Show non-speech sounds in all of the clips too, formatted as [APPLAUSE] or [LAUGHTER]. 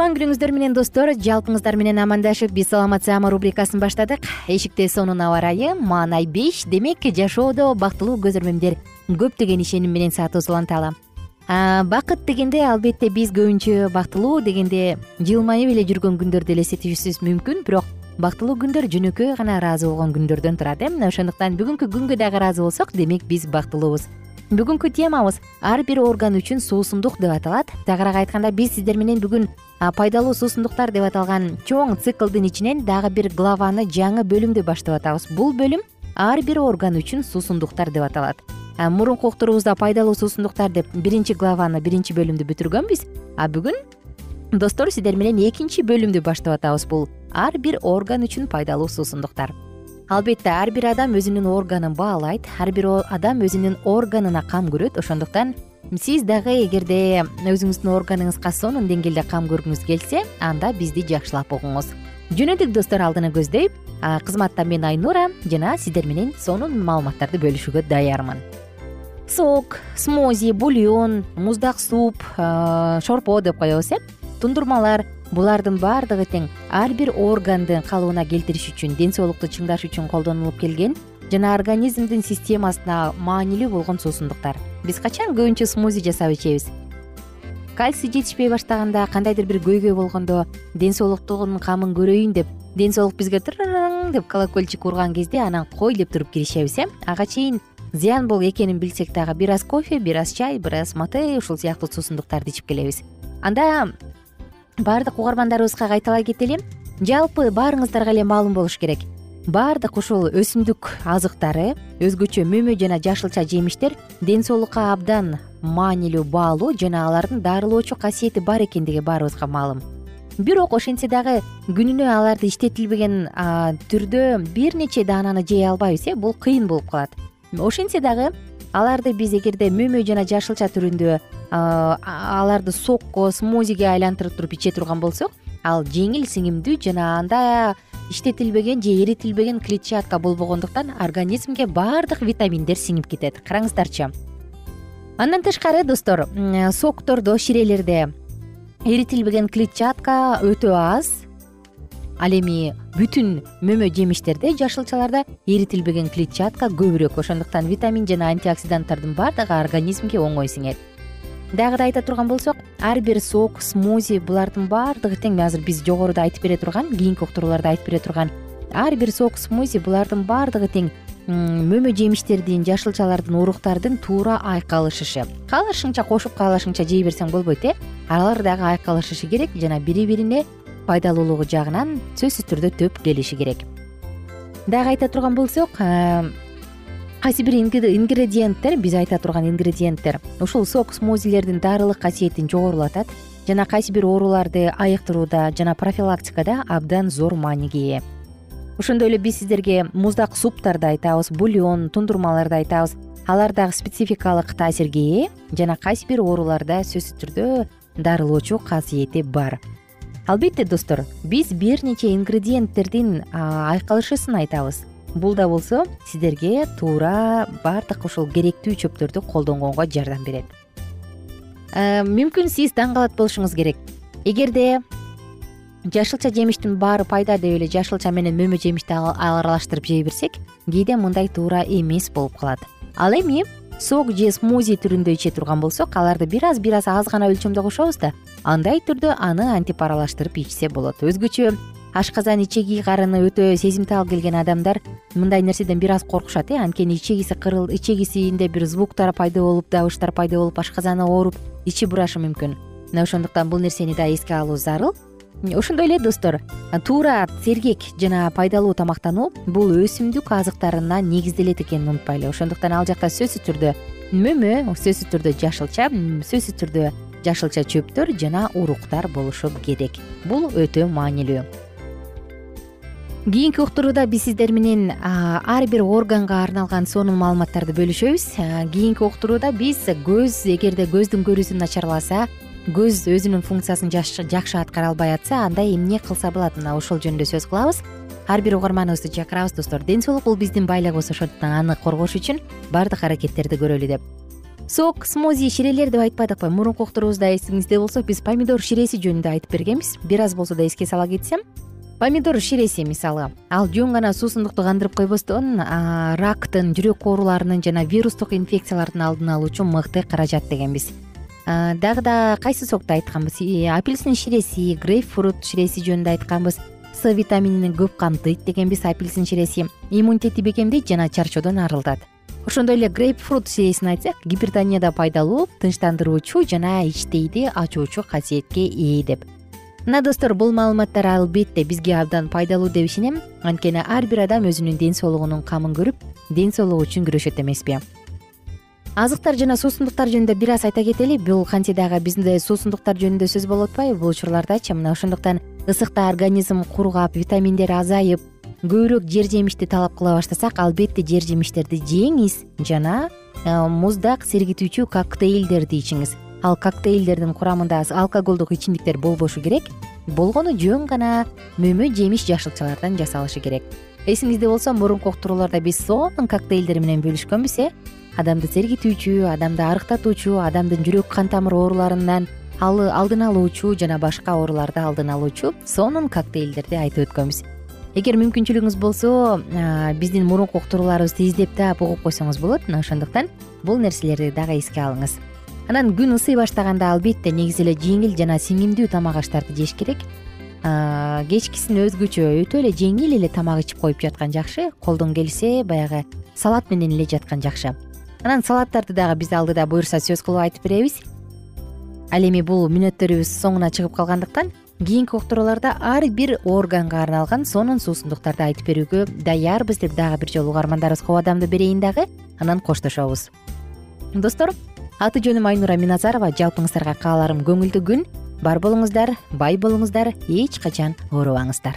кутман күнүңүздөр менен достор жалпыңыздар менен амандашып биз саламат саама рубрикасын баштадык. Эшикте сонун аба ырайы маанай беш демек жашоодо бактылуу көз ирмемдер көп деген ишеним менен саатыбыз уланталы бакыт дегенде албетте биз көбүнчө бактылуу дегенде жылмайып эле жүргөн күндөрдү элестетишибиз мүмкүн бирок бактылуу күндөр жөнөкөй гана ыраазы болгон күндөрдөн турат э? Мына ошондуктан бүгүнкү күнгө дагы ыраазы болсок демек биз бактылуубуз бүгүнкү темабыз ар бир орган үчүн суусундук деп аталат. Тагыраак айтканда биз сиздер менен бүгүн пайдалуу суусундуктар деп аталган чоң циклдын ичинен дагы бир главаны жаңы бөлүмдү баштап атабыз. Бул бөлүм ар бир орган үчүн суусундуктар деп аталат. Мурунку уктуруубузда пайдалуу суусундуктар деп биринчи главаны биринчи бөлүмдү бүтүргөнбүз а бүгүн достор сиздер менен экинчи бөлүмдү баштап атабыз бул ар бир орган үчүн пайдалуу суусундуктар албетте ар бир адам өзүнүн органын баалайт ар бир адам өзүнүн органына кам көрөт. Ошондуктан сиз дагы эгерде өзүңүздүн органыңызга сонун деңгээлде кам көргүңүз келсе анда бизди жакшылап угуңуз жөнөдүк достор алдыны көздөй кызматта мен айнура жана сиздер менен сонун маалыматтарды бөлүшүүгө даярмын. Сок смози бульон муздак суп шорпо деп коебуз э? Тундурмалар булардын баардыгы тең ар бир органды калыбына келтириш үчүн ден соолукту чыңдаш үчүн колдонулуп келген жана организмдин системасына маанилүү болгон суусундуктар биз качан көбүнчө смози жасап ичебиз? Кальций жетишпей баштаганда кандайдыр бир көйгөй болгондо ден соолуктун камын көрөйүн деп ден соолук бизге деп колокольчик урган кезде анан кой деп туруп киришебиз э ага чейин зыян бул экенин билсек дагы бир аз кофе бир аз чай бир аз мате ушул сыяктуу суусундуктарды ичип келебиз анда баардык угармандарыбызга кайталай кетели жалпы баарыңыздарга эле маалым болуш керек. Баардык ушул өсүмдүк азыктары өзгөчө мөмө жана жашылча жемиштер ден соолукка абдан маанилүү баалуу жана алардын дарылоочу касиети бар экендиги баарыбызга маалым. Бирок ошентсе дагы күнүнө аларды иштетилбеген түрдө бир нече даананы жей албайбыз э бул кыйын болуп калат. Ошентсе дагы аларды биз эгерде мөмө жана жашылча түрүндө аларды сокко смозиге айлантырып туруп иче турган болсок ал жеңил сиңимдүү жана анда иштетилбеген же эритилбеген клетчатка болбогондуктан организмге баардык витаминдер сиңип кетет. Караңыздарчы. Андан тышкары достор соктордо ширелерде эритилбеген клетчатка өтө аз ал эми бүтүн мөмө жемиштерде жашылчаларда эритилбеген клетчатка көбүрөөк. Ошондуктан витамин жана антиоксиданттардын баардыгы организмге оңой сиңет дагы да айта турган болсок ар бир сок смози булардын баардыгы тең. Азыр биз жогоруда айтып бере турган кийинки уктурууларда айтып бере турган ар бир сок смози булардын баардыгы тең. Мөмө жемиштердин жашылчалардын уруктардын туура айкалышышы. Каалашыңча кошуп каалашыңча жей берсең болбойт э. Алар дагы айкалышышы керек жана бири бирине пайдалуулугу жагынан сөзсүз түрдө төп келиши керек. Дагы айта турган болсок кайсы бир ингредиенттер биз айта турган ингредиенттер ушул сок смузилердин дарылык касиетин жогорулатат жана кайсы бир ооруларды айыктырууда жана профилактикада абдан зор мааниге ээ ошондой эле биз сиздерге муздак суптарды айтабыз бульон тундурмаларды айтабыз. Алар дагы спецификалык таасирге ээ жана кайсы бир ооруларда сөзсүз түрдө дарылоочу касиети бар албетте достор биз бир нече ингредиенттердин айкалышысын айтабыз. Бул да болсо сиздерге туура баардык ушул керектүү чөптөрдү колдонгонго жардам берет. Мүмкүн сиз таң калат болушуңуз керек. Эгерде жашылча жемиштин баары пайда деп эле жашылча менен мөмө жемишти аралаштырып жей берсек кээде мындай туура эмес болуп калат. Ал эми сок же смузи түрүндө иче турган болсок аларды бир аз бир аз аз гана өлчөмдө кошобуз да андай түрдө аны антип аралаштырып ичсе болот. Өзгөчө ашказан ичеги карыны өтө сезимтал келген адамдар мындай нерседен бир аз коркушат э. Анткени ичегиси кырыл ичегисинде бир звуктар пайда болуп добыштар пайда болуп ашказаны ооруп ичи бурашы мүмкүн. Мына ошондуктан бул нерсени да эске алуу зарыл. Ошондой эле достор. Туура сергек жана пайдалуу тамактануу бул өсүмдүк азыктарына негизделет экенин унутпайлы. Ошондуктан ал жакта сөзсүз түрдө мөмө сөзсүз түрдө жашылча сөзсүз түрдө жашылча чөптөр жана уруктар болушу керек. Бул өтө маанилүү. Кийинки уктурууда биз сиздер менен ар бир органга арналган сонун маалыматтарды бөлүшөбүз. Кийинки уктурууда биз көз эгерде көздүн көрүүсү начарласа көз өзүнүн функциясын жакшы аткара албай атса анда эмне кылса болот? Мына ошол жөнүндө сөз кылабыз. Ар бир угарманыбызды чакырабыз достор. Ден соолук бул биздин байлыгыбыз ошондуктан аны коргош үчүн баардык аракеттерди көрөлү деп сок смузи ширелер деп айтпадыкпы мурунку уктуруубузда эсиңизде болсо биз помидор ширеси жөнүндө айтып бергенбиз. Бир аз болсо да эске сала кетсем. Помидор ширеси мисалы. Ал жөн гана суусундукту кандырып койбостон рактын жүрөк ооруларынын жана вирустук инфекциялардын алдын алуучу мыкты каражат дегенбиз. Дагы да кайсы сокду айтканбыз? Апельсин ширеси грейпфрут ширеси жөнүндө айтканбыз. С витаминин көп камтыйт дегенбиз апельсин ширеси. Иммунитетти бекемдейт жана чарчоодон арылтат ошондой эле грейпфрут ширесин айтсак гипертонияда пайдалуу тынчтандыруучу жана ичтейди ачуучу касиетке ээ деп. Мына достор бул маалыматтар албетте бизге абдан пайдалуу деп ишенем. Анткени ар бир адам өзүнүн ден соолугунун камын көрүп ден соолугу үчүн күрөшөт эмеспи. Азыктар жана суусундуктар жөнүндө бир аз айта кетели. Бул кантсе дагы бизде суусундуктар жөнүндө сөз болуп атпайбы? Бул учурлардачы мына ошондуктан ысыкта организм кургап витаминдер азайып көбүрөөк жер жемишти талап кыла баштасак албетте жер жемиштерди жеңиз жана э, муздак сергитүүчү коктейлдерди ичиңиз ал коктейлдердин курамында алкоголдук ичимдиктер болбошу керек болгону жөн гана мөмө жемиш жашылчалардан жасалышы керек. Эсиңизде болсо мурунку уктурууларда биз сонун коктейлдер менен бөлүшкөнбүз э. Адамды сергитүүчү адамды арыктатуучу адамдын жүрөк кан тамыр ооруларынан алдын алуучу жана башка ооруларды алдын алуучу сонун коктейлдерди айтып өткөнбүз эгер мүмкүнчүлүгүңүз болсо биздин мурунку уктурууларыбызды издеп таап угуп койсоңуз болот. Мына ошондуктан бул нерселерди дагы эске алыңыз. Анан күн ысый баштаганда албетте негизи эле жеңил жана сиңимдүү тамак аштарды жеш керек. Кечкисин өзгөчө өтө эле жеңил эле тамак ичип коюп жаткан жакшы колдон келсе баягы салат менен эле жаткан жакшы. Анан салаттарды дагы биз алдыда буюрса сөз кылып айтып беребиз. Ал эми бул мүнөттөрүбүз соңуна чыгып калгандыктан кийинки уктурууларда ар бир органга арналган сонун суусундуктарды айтып берүүгө даярбыз деп дагы бир жолу угармандарыбызга убадамды берейин дагы анан коштошобуз. Достор аты жөнүм айнура миназарова. Жалпыңыздарга кааларым көңүлдүү күн. Бар болуңуздар бай болуңуздар эч качан оорубаңыздар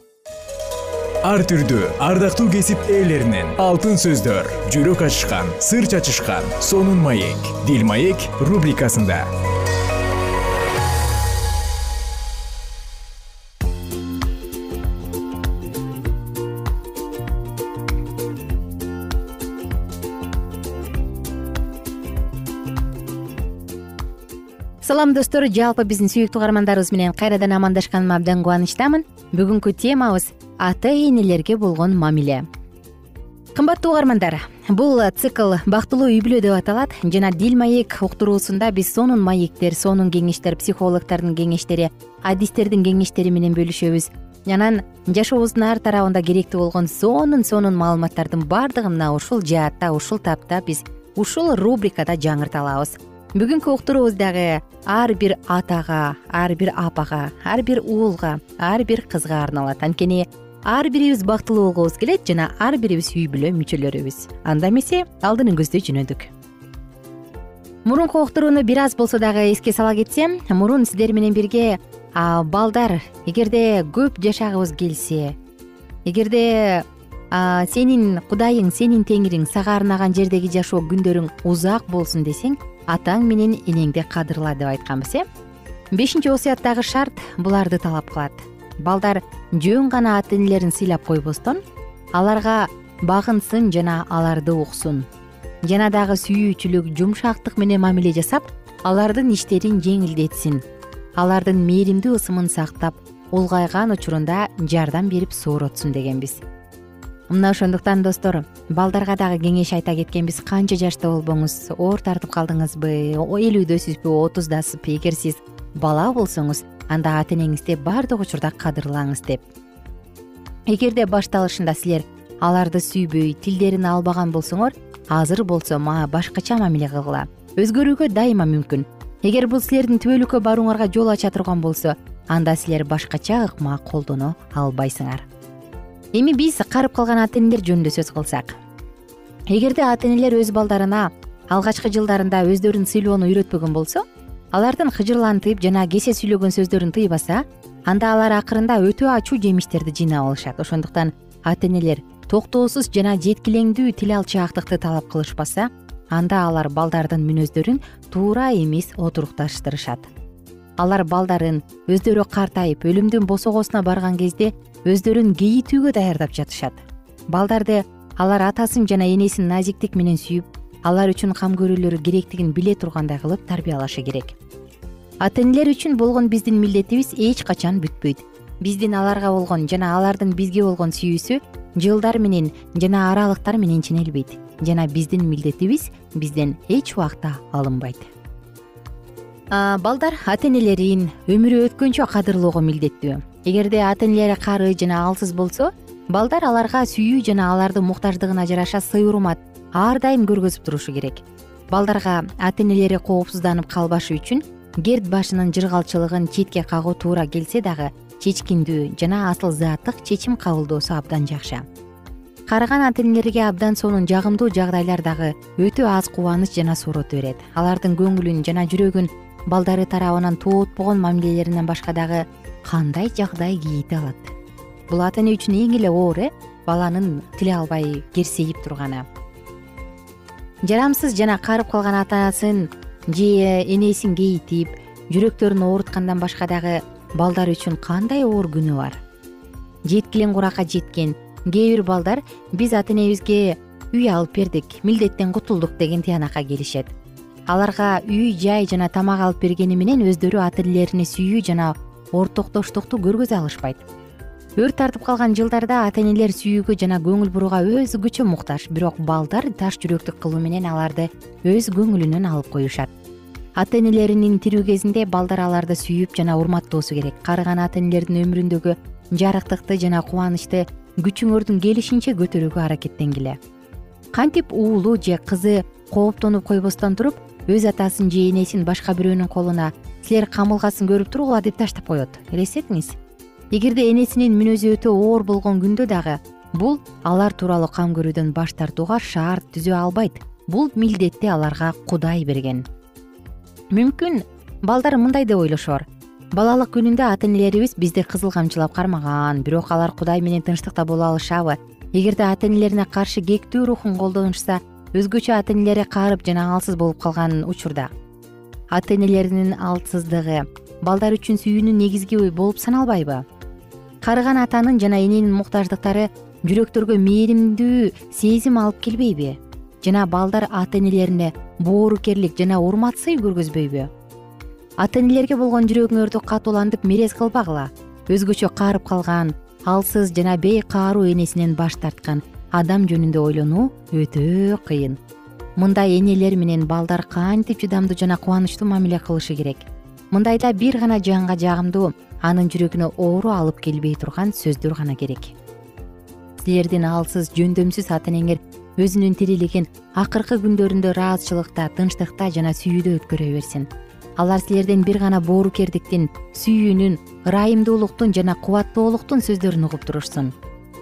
ар түрдүү ардактуу кесип ээлеринен. Алтын сөздөр жүрөк ачышкан сыр чачышкан сонун маек. Дил маек рубрикасында. Салам достор. Жалпы биздин сүйүктүү угармандарыбыз менен кайрадан амандашканыма абдан кубанычтамын. Бүгүнкү темабыз ата энелерге болгон мамиле. Кымбаттуу угармандар бул цикл бактылуу үй бүлө деп аталат. Жана дил маек уктуруусунда биз сонун маектер сонун кеңештер психологдордун кеңештери адистердин кеңештери менен бөлүшөбүз. Анан жашообуздун ар тарабында керектүү болгон сонун сонун маалыматтардын баардыгын мына ушул жаатта ушул тапта биз ушул рубрикада жаңырта алабыз бүгүнкү уктуруубуз дагы ар бир атага ар бир апага ар бир уулга ар бир кызга арналат. Анткени ар бирибиз бактылуу болгубуз келет жана ар бирибиз үй бүлө мүчөлөрүбүз. Анда эмесе алдыны көздөй жөнөдүк. Мурунку уктурууну бир аз болсо дагы эске сала кетсем мурун сиздер менен бирге балдар эгерде көп жашагыбыз келсе эгерде сенин кудайың сенин теңириң сага арнаган жердеги жашоо күндөрүң узак болсун десең атаң менен энеңди кадырла деп айтканбыз э? Бешинчи осуяттагы шарт буларды талап кылат. Балдар жөн гана ата энелерин сыйлап койбостон аларга багынсын жана аларды уксун жана дагы сүйүүчүлүк жумшактык менен мамиле жасап алардын иштерин жеңилдетсин. Алардын мээримдүү ысымын сактап улгайган учурунда жардам берип сооротсун дегенбиз мына ошондуктан достор балдарга дагы кеңеш айта кеткенбиз канча жашта болбоңуз? Оор тартып калдыңызбы? Элүүдөсүзбү отуздасызбы эгер сиз бала болсоңуз анда ата энеңизди баардык учурда кадырлаңыз деп. Эгерде башталышында силер аларды сүйбөй тилдерин албаган болсоңор азыр болсо мага башкача мамиле кылгыла? Өзгөрүүгө дайыма мүмкүн. Эгер бул силердин түбөлүккө барууңарга жол ача турган болсо анда силер башкача ыкма колдоно албайсыңар эми биз карып калган ата энелер жөнүндө сөз кылсак. Эгерде ата энелер өз балдарына алгачкы жылдарында өздөрүн сыйлоону үйрөтпөгөн болсо алардын кыжырлантып жана кесе сүйлөгөн сөздөрүн тыйбаса анда алар акырында өтө ачуу жемиштерди жыйнап алышат. Ошондуктан ата энелер токтоосуз жана жеткилеңдүү тил алчаактыкты талап кылышпаса анда алар балдардын мүнөздөрүн туура эмес отурукташтырышат. Алар балдарын өздөрү картайып өлүмдүн босогосуна барган кезде өздөрүн кейитүүгө даярдап жатышат. Балдарды алар атасын жана энесин назиктик менен сүйүп алар үчүн кам көрүүлөрү керектигин биле тургандай кылып тарбиялашы керек. Ата энелер үчүн болгон биздин милдетибиз эч качан бүтпөйт. Биздин аларга болгон жана алардын бизге болгон сүйүүсү жылдар менен жана аралыктар менен ченелбейт. Жана биздин милдетибиз бизден эч убакта алынбайт. Балдар ата энелерин өмүрү өткөнчө кадырлоого милдеттүү эгерде ата энелери кары жана алсыз болсо балдар аларга сүйүү жана алардын муктаждыгына жараша сый урмат ар дайым көргөзүп турушу керек. Балдарга ата энелери коопсузданып калбашы үчүн керт башынын жыргалчылыгын четке кагуу туура келсе дагы чечкиндүү жана асыл заттык чечим кабылдоосу абдан жакшы. Карыган ата энелерге абдан сонун жагымдуу жагдайлар дагы өтө аз кубаныч жана соороту берет. Алардын көңүлүн жана жүрөгүн балдары тарабынан тоотпогон мамилелеринен башка дагы кандай жагдай кейиде алат? Бул ата эне үчүн эң эле оор э? Баланын тиле албай керсейип турганы. Жарамсыз жана каарып калган ата анасын же энесин кейитип жүрөктөрүн ооруткандан башка дагы балдар үчүн кандай оор күнөө бар? Жеткилең куракка жеткен кээ бир балдар биз ата энебизге үй алып бердик милдеттен кутулдук деген тыянакка келишет. Аларга үй жай жана тамак алып бергени менен өздөрү ата энелерине сүйүү жана ортоктоштукту көргөзө алышпайт. Өрт тартып калган жылдарда ата энелер сүйүүгө жана көңүл бурууга өзгөчө муктаж бирок балдар таш жүрөктүк кылуу менен аларды өз көңүлүнөн алып коюшат. Ата энелеринин тирүү кезинде балдар аларды сүйүп жана урматтоосу керек. Карыган ата энелердин өмүрүндөгү жарыктыкты жана кубанычты күчүңөрдүн келишинче көтөрүүгө аракеттенгиле. Кантип уулу же кызы кооптонуп койбостон туруп өз атасын же энесин башка бирөөнүн колуна силер камылгасын көрүп тургула деп таштап коет. Элестетиңиз? Эгерде энесинин мүнөзү өтө оор болгон күндө дагы бул алар тууралуу кам көрүүдөн баш тартууга шарт түзө албайт. Бул милдетти аларга кудай берген. Мүмкүн балдар мындай деп ойлошор. Балалык күнүндө ата энелерибиз бизди кызыл камчылап кармаган бирок алар кудай менен тынчтыкта боло алышабы. Эгерде ата энелерине каршы кектүү рухун колдонушса өзгөчө ата энелери каарып жана алсыз болуп калган учурда ата энелеринин алсыздыгы балдар үчүн сүйүүнүн негизги болуп саналбайбы? Карыган атанын жана эненин муктаждыктары жүрөктөргө мээримдүү сезим алып келбейби? Жана балдар ата энелерине боорукерлик жана урмат сый көргөзбөйбү? Ата энелерге болгон жүрөгүңөрдү катуулантып мерез кылбагыла? Өзгөчө каарып калган алсыз жана бейкааруу энесинен баш тарткан адам жөнүндө ойлонуу өтө кыйын мындай энелер менен балдар кантип чыдамдуу жана кубанычтуу мамиле кылышы керек? Мындайда бир гана жанга жагымдуу анын жүрөгүнө оору алып келбей турган сөздөр гана керек. Силердин алсыз жөндөмсүз ата энеңер өзүнүн тирилигин акыркы күндөрүндө ыраазычылыкта тынчтыкта жана сүйүүдө өткөрө берсин. Алар силерден бир гана боорукердиктин сүйүүнүн ырайымдуулуктун жана кубаттуулуктун сөздөрүн угуп турушсун.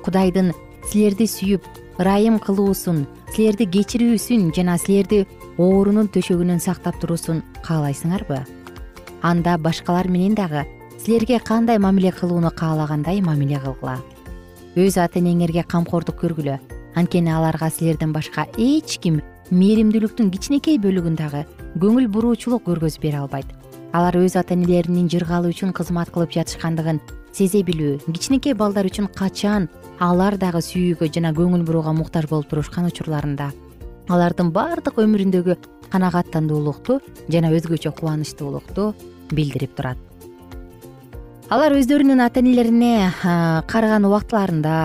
Кудайдын силерди сүйүп ырайым кылуусун силерди кечирүүсүн жана силерди оорунун төшөгүнөн сактап туруусун каалайсыңарбы? Анда башкалар менен дагы силерге кандай мамиле кылууну каалагандай мамиле кылгыла. Өз ата энеңерге камкордук көргүлө. Анткени аларга силерден башка эч ким мээримдүүлүктүн кичинекей бөлүгүн дагы көңүл буруучулук көргөзүп бере албайт. Алар өз ата энелеринин жыргалы үчүн кызмат кылып жатышкандыгын сезе билүү кичинекей балдар үчүн качан алар дагы сүйүүгө жана көңүл бурууга муктаж болуп турушкан учурларында. Алардын баардык өмүрүндөгү канагаттандуулукту жана өзгөчө кубанычтуулукту билдирип турат. Алар өздөрүнүн ата энелерине карыган убактыларында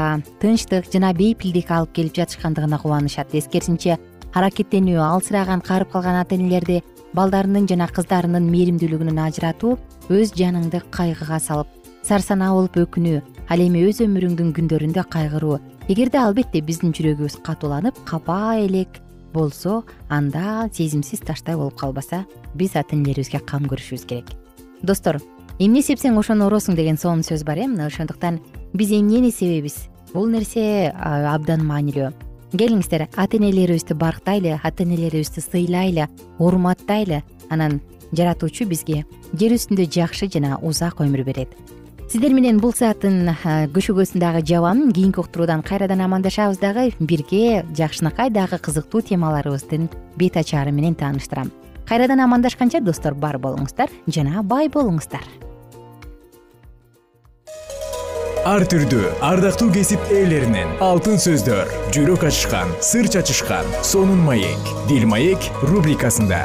тынчтык жана бейпилдик алып келип жатышкандыгына кубанышат. Эскерисинче аракеттенүү алсыраган каарып калган ата энелерди балдарынын жана кыздарынын мээримдүүлүгүнөн ажыратуу өз жаныңды кайгыга салып сарсанаа болуп өкүнүү ал эми өз өмүрүңдүн күндөрүндө кайгыруу. Эгерде албетте биздин жүрөгүбүз катууланып капа элек болсо анда сезимсиз таштай болуп калбаса биз ата энелерибизге кам көрүшүбүз керек. Достор эмне сепсең ошону ороосуң деген сонун сөз бар э мына ошондуктан биз эмнени себебиз? Бул нерсе абдан маанилүү. Келиңиздер ата энелерибизди барктайлы ата энелерибизди сыйлайлы урматтайлы. Анан жаратуучу бизге жер үстүндө жакшы жана узак өмүр берет сиздер менен бул сааттын көшөгөсүн дагы жабам кийинки уктуруудан кайрадан амандашабыз дагы. Бирге жакшынакай дагы кызыктуу темаларыбыздын бет ачаары менен тааныштырам. Кайрадан амандашканча достор бар болуңуздар жана бай болуңуздар. Ар түрдүү ардактуу кесип ээлеринен алтын сөздөр жүрөк ачышкан сыр чачышкан сонун маек дил маек рубрикасында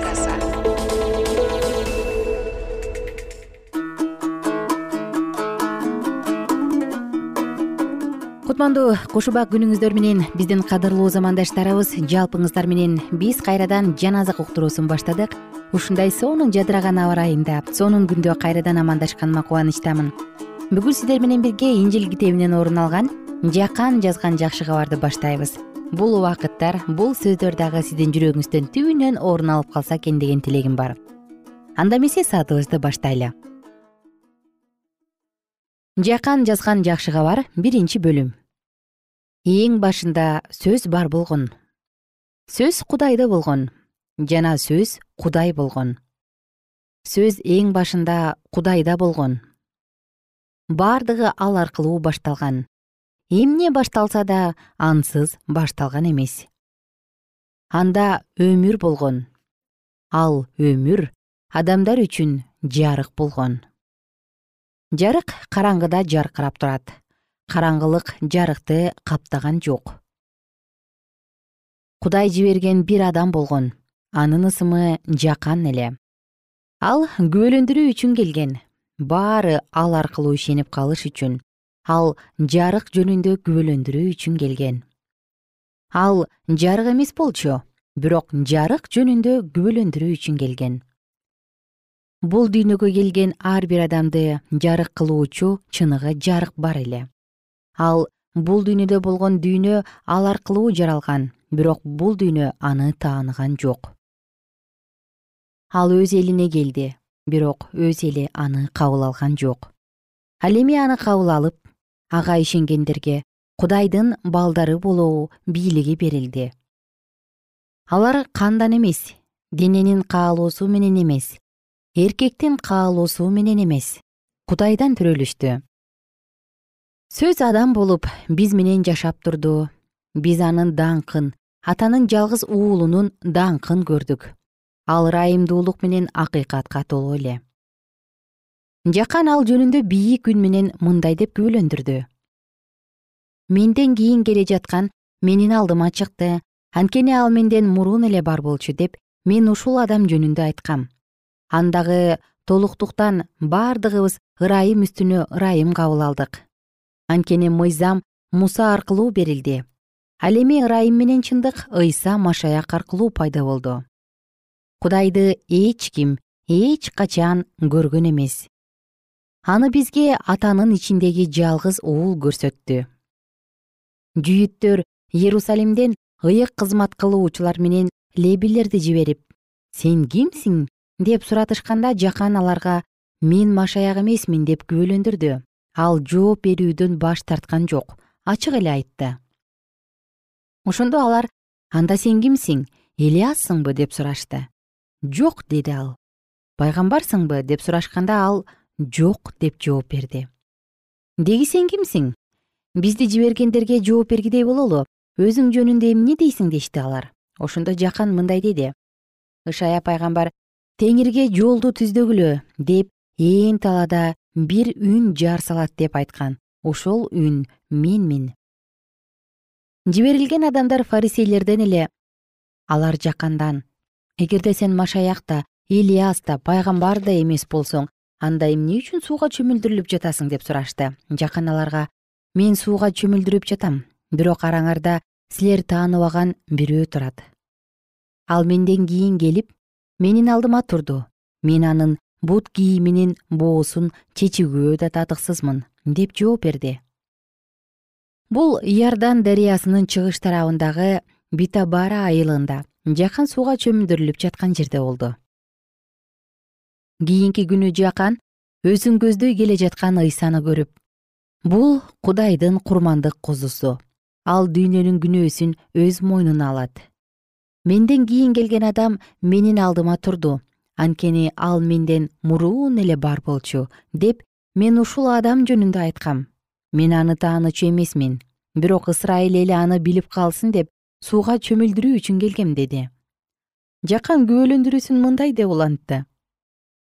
кутмандуу кушубак күнүңүздөр менен биздин кадырлуу замандаштарыбыз жалпыңыздар менен биз кайрадан жан азык уктуруусун баштадык. Ушундай сонун жадыраган аба ырайында сонун күндө кайрадан амандашканыма кубанычтамын. Бүгүн сиздер менен бирге инжил китебинен орун алган жакан жазган жакшы кабарды баштайбыз. Бул убакыттар бул сөздөр дагы сиздин жүрөгүңүздөн түбүнөн орун алып калса экен деген тилегим бар. Анда эмесе саатыбызды баштайлы. Жакан жазган жакшы кабар биринчи бөлүм эң башында сөз бар болгон. Сөз кудайда болгон жана сөз кудай болгон. Сөз эң башында кудайда болгон. Бардыгы ал аркылуу башталган. Эмне башталса да ансыз башталган эмес. Анда өмүр болгон. Ал өмүр адамдар үчүн жарык болгон. Жарык караңгыда жаркырап турат караңгылык жарыкты каптаган жок. Кудай жиберген бир адам болгон. Анын ысымы жакан эле. Ал күбөлөндүрүү үчүн келген. Баары ал аркылуу ишенип калыш үчүн. Ал жарык жөнүндө күбөлөндүрүү үчүн келген. Ал жарык эмес болчу бирок жарык жөнүндө күбөлөндүрүү үчүн келген. Бул дүйнөгө келген ар бир адамды жарык кылуучу чыныгы жарык бар эле ал бул дүйнөдө болгон дүйнө ал аркылуу жаралган бирок бул дүйнө аны тааныган жок. Ал өз элине келди бирок өз эли аны кабыл алган жок. Ал эми аны кабыл алып ага ишенгендерге кудайдын балдары болуу бийлиги берилди. Алар кандан эмес дененин каалоосу менен эмес эркектин каалоосу менен эмес кудайдан төрөлүштү сөз адам болуп биз менен жашап турду. Биз анын даңкын атанын жалгыз уулунун даңкын көрдүк. Ал ырайымдуулук менен акыйкатка толуу эле. Жакан ал жөнүндө бийик үн менен мындай деп күбөлөндүрдү. Менден кийин келе жаткан менин алдыма чыкты. Анткени ал менден мурун эле бар болчу деп мен ушул адам жөнүндө айткам. Андагы толуктуктан бардыгыбыз ырайым үстүнө ырайым кабыл алдык анткени мыйзам муса аркылуу берилди. Ал эми ырайым менен чындык ыйса машаяк аркылуу пайда болду. Кудайды эч ким эч качан көргөн эмес. Аны бизге атанын ичиндеги жалгыз уул көрсөттү. Жүйүттөр иерусалимден ыйык кызмат кылуучулар менен лебилерди жиберип сен кимсиң? деп суратышканда жакан аларга мен машаяк эмесмин деп күбөлөндүрдү ал жооп берүүдөн баш тарткан жок ачык эле айтты. Ошондо алар анда сен кимсиң? Элияссыңбы деп сурашты. Жок деди ал. Пайгамбарсыңбы? деп сурашканда ал жок деп жооп берди. Деги сен кимсиң? Бизди жибергендерге жооп бергидей бололу. Өзүң жөнүндө эмне дейсиң? дешти алар. Ошондо жакан мындай деди. Ышая пайгамбар теңирге жолду түздөгүлө деп ээн талаада бир үн жар салат деп айткан. Ошол үн менмин. Жиберилген адамдар фарисейлерден эле алар жакандан. Эгерде сен машаяк да ильяс да пайгамбар да эмес болсоң анда эмне үчүн сууга чөмүлдүрүлүп жатасың деп сурашты. Жакан аларга мен сууга чөмүлдүрүп жатам бирок араңарда силер тааныбаган бирөө турат ал менден кийин келип менин алдыма турду. Мен анын бут кийиминин боосун чечүүгө да татыксызмын деп жооп берди. Бул иордан дарыясынын чыгыш тарабындагы битабара айылында жакан сууга чөмүлдүрүлүп жаткан жерде болду. Кийинки күнү жакан өзүн көздөй келе жаткан ыйсаны көрүп бул кудайдын курмандык козусу ал дүйнөнүн күнөөсүн өз мойнуна алат. Менден кийин келген адам менин алдыма турду анткени ал менден мурун эле бар болчу деп мен ушул адам жөнүндө айткам. Мен аны таанычу эмесмин бирок ысрайыл эли аны билип калсын деп сууга чөмүлдүрүү үчүн келгем деди. Жакан күбөлөндүрүүсүн мындай деп улантты.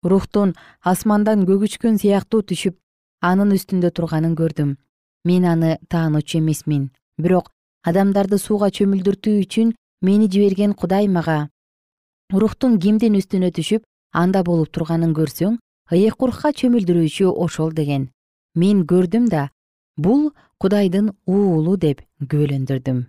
Рухтун асмандан көгүчкөн сыяктуу түшүп анын үстүндө турганын көрдүм. Мен аны таанычу эмесмин бирок адамдарды сууга чөмүлдүртүү үчүн мени жиберген кудай мага рухтун кимдин үстүнө түшүп анда болуп турганын көрсөң ыйык урукка чөмүлдүрүүчү ошол деген. Мен көрдүм да бул кудайдын уулу деп күбөлөндүрдүм.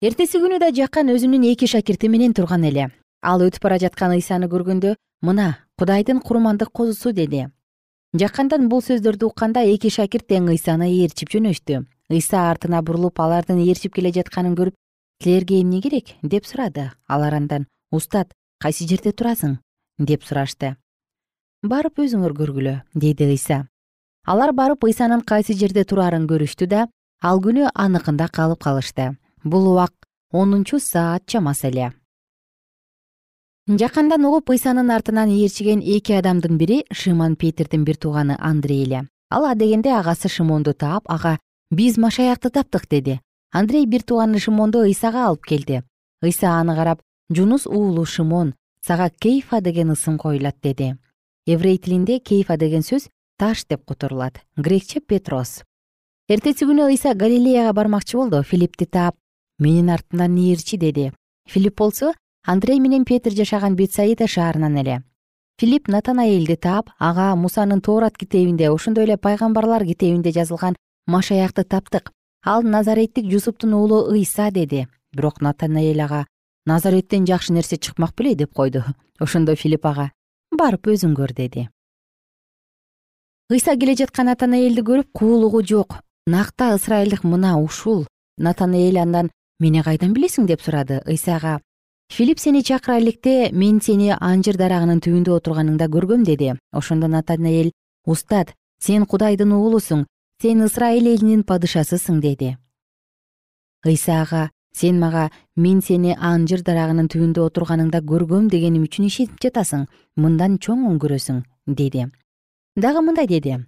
Эртеси күнү да жакан өзүнүн эки шакирти менен турган эле. Ал өтүп бара жаткан ыйсаны көргөндө мына кудайдын курмандык козусу деди. Жаккандан бул сөздөрдү укканда эки шакирт тең ыйсаны ээрчип жөнөштү. Ыйса артына бурулуп алардын ээрчип келе жатканын көрүп силерге эмне керек? деп сурады. Алар андан устат кайсы жерде турасың? деп сурашты. Барып өзүңөр көргүлө деди ыйса алар барып ыйсанын кайсы жерде турарын көрүштү да ал күнү аныкында калып калышты. Бул убак онунчу саат чамасы эле. Жакандан угуп ыйсанын артынан ээрчиген эки адамдын бири шымон петирдин бир тууганы андрей эле. Ал адегенде агасы шымонду таап ага биз машаякты таптык деди андрей бир тууганы шымонду ыйсага алып келди. Ыйса аны карап жунус уулу шымон сага кейфа деген ысым коюлат деди. Еврей тилинде кейфа деген сөз таш деп которулат грекче петрос эртеси күнү ыйса галилеяга бармакчы болду. Филиппти таап менин артымдан ээрчи деди. Филипп болсо андрей менен петир жашаган бетсаида шаарынан эле. Филипп натанаэлди таап ага мусанын тоорат китебинде ошондой эле пайгамбарлар китебинде жазылган машаякты таптык ал назареттик жусуптун уулу ыйса деди. Бирок натанаэль ага назареттен жакшы нерсе чыкмак беле деп койду. Ошондо филипп ага барып өзүң көр деди. Ыйса келе жаткан натанаэлди көрүп куулугу жок. Накта ысрайылдык мына ушул? Натанаэль андан мени кайдан билесиң деп сурады. Ыйсага филипп сени чакыра электе мен сени анжыр дарагынын түбүндө отурганыңда көргөм деди. Ошондо натанаэль устат сен кудайдын уулусуң сен ысрайыл элинин падышасысың деди. Ыйса ага сен мага мен сени анжыр дарагынын түбүндө отурганыңда көргөм дегеним үчүн ишенип жатасың мындан чоң өңгүрөсүң деди. Дагы мындай деди.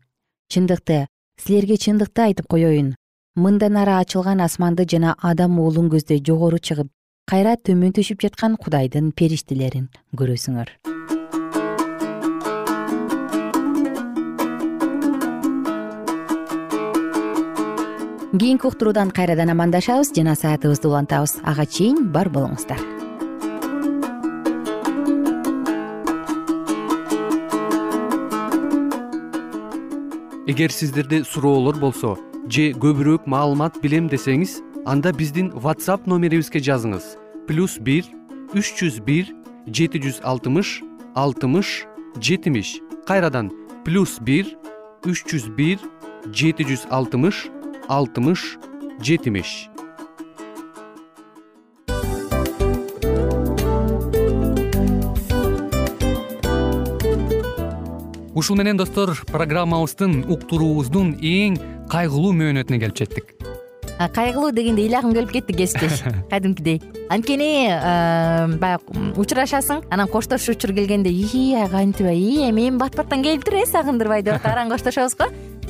Чындыкты силерге чындыкты айтып коеюн мындан ары ачылган асманды жана адам уулун көздөй жогору чыгып кайра төмөн түшүп жаткан кудайдын периштелерин көрөсүңөр кийинки уктуруудан кайрадан амандашабыз жана саатыбызды улантабыз. Ага чейин бар болуңуздар. Эгер сиздерде суроолор болсо же көбүрөөк маалымат билем десеңиз анда биздин whatsapp номерибизге жазыңыз. Плюс бир үч жүз бир жети жүз алтымыш алтымыш жетимиш. Кайрадан плюс бир үч жүз бир жети жүз алтымыш алтымыш жетимиш. Ушун менен достор программабыздын уктуруубуздун эң кайгылуу мөөнөтүнө келип жеттик. Кайгылуу дегенде ыйлагым келип кетти кесиптеш. [LAUGHS] Кадимкидей. Анткени баягы учурашасың анан коштошуу учур келгенде ии кантип ии эми эми бат баттан келиптир э сагындырбай деп атып араң коштошобуз го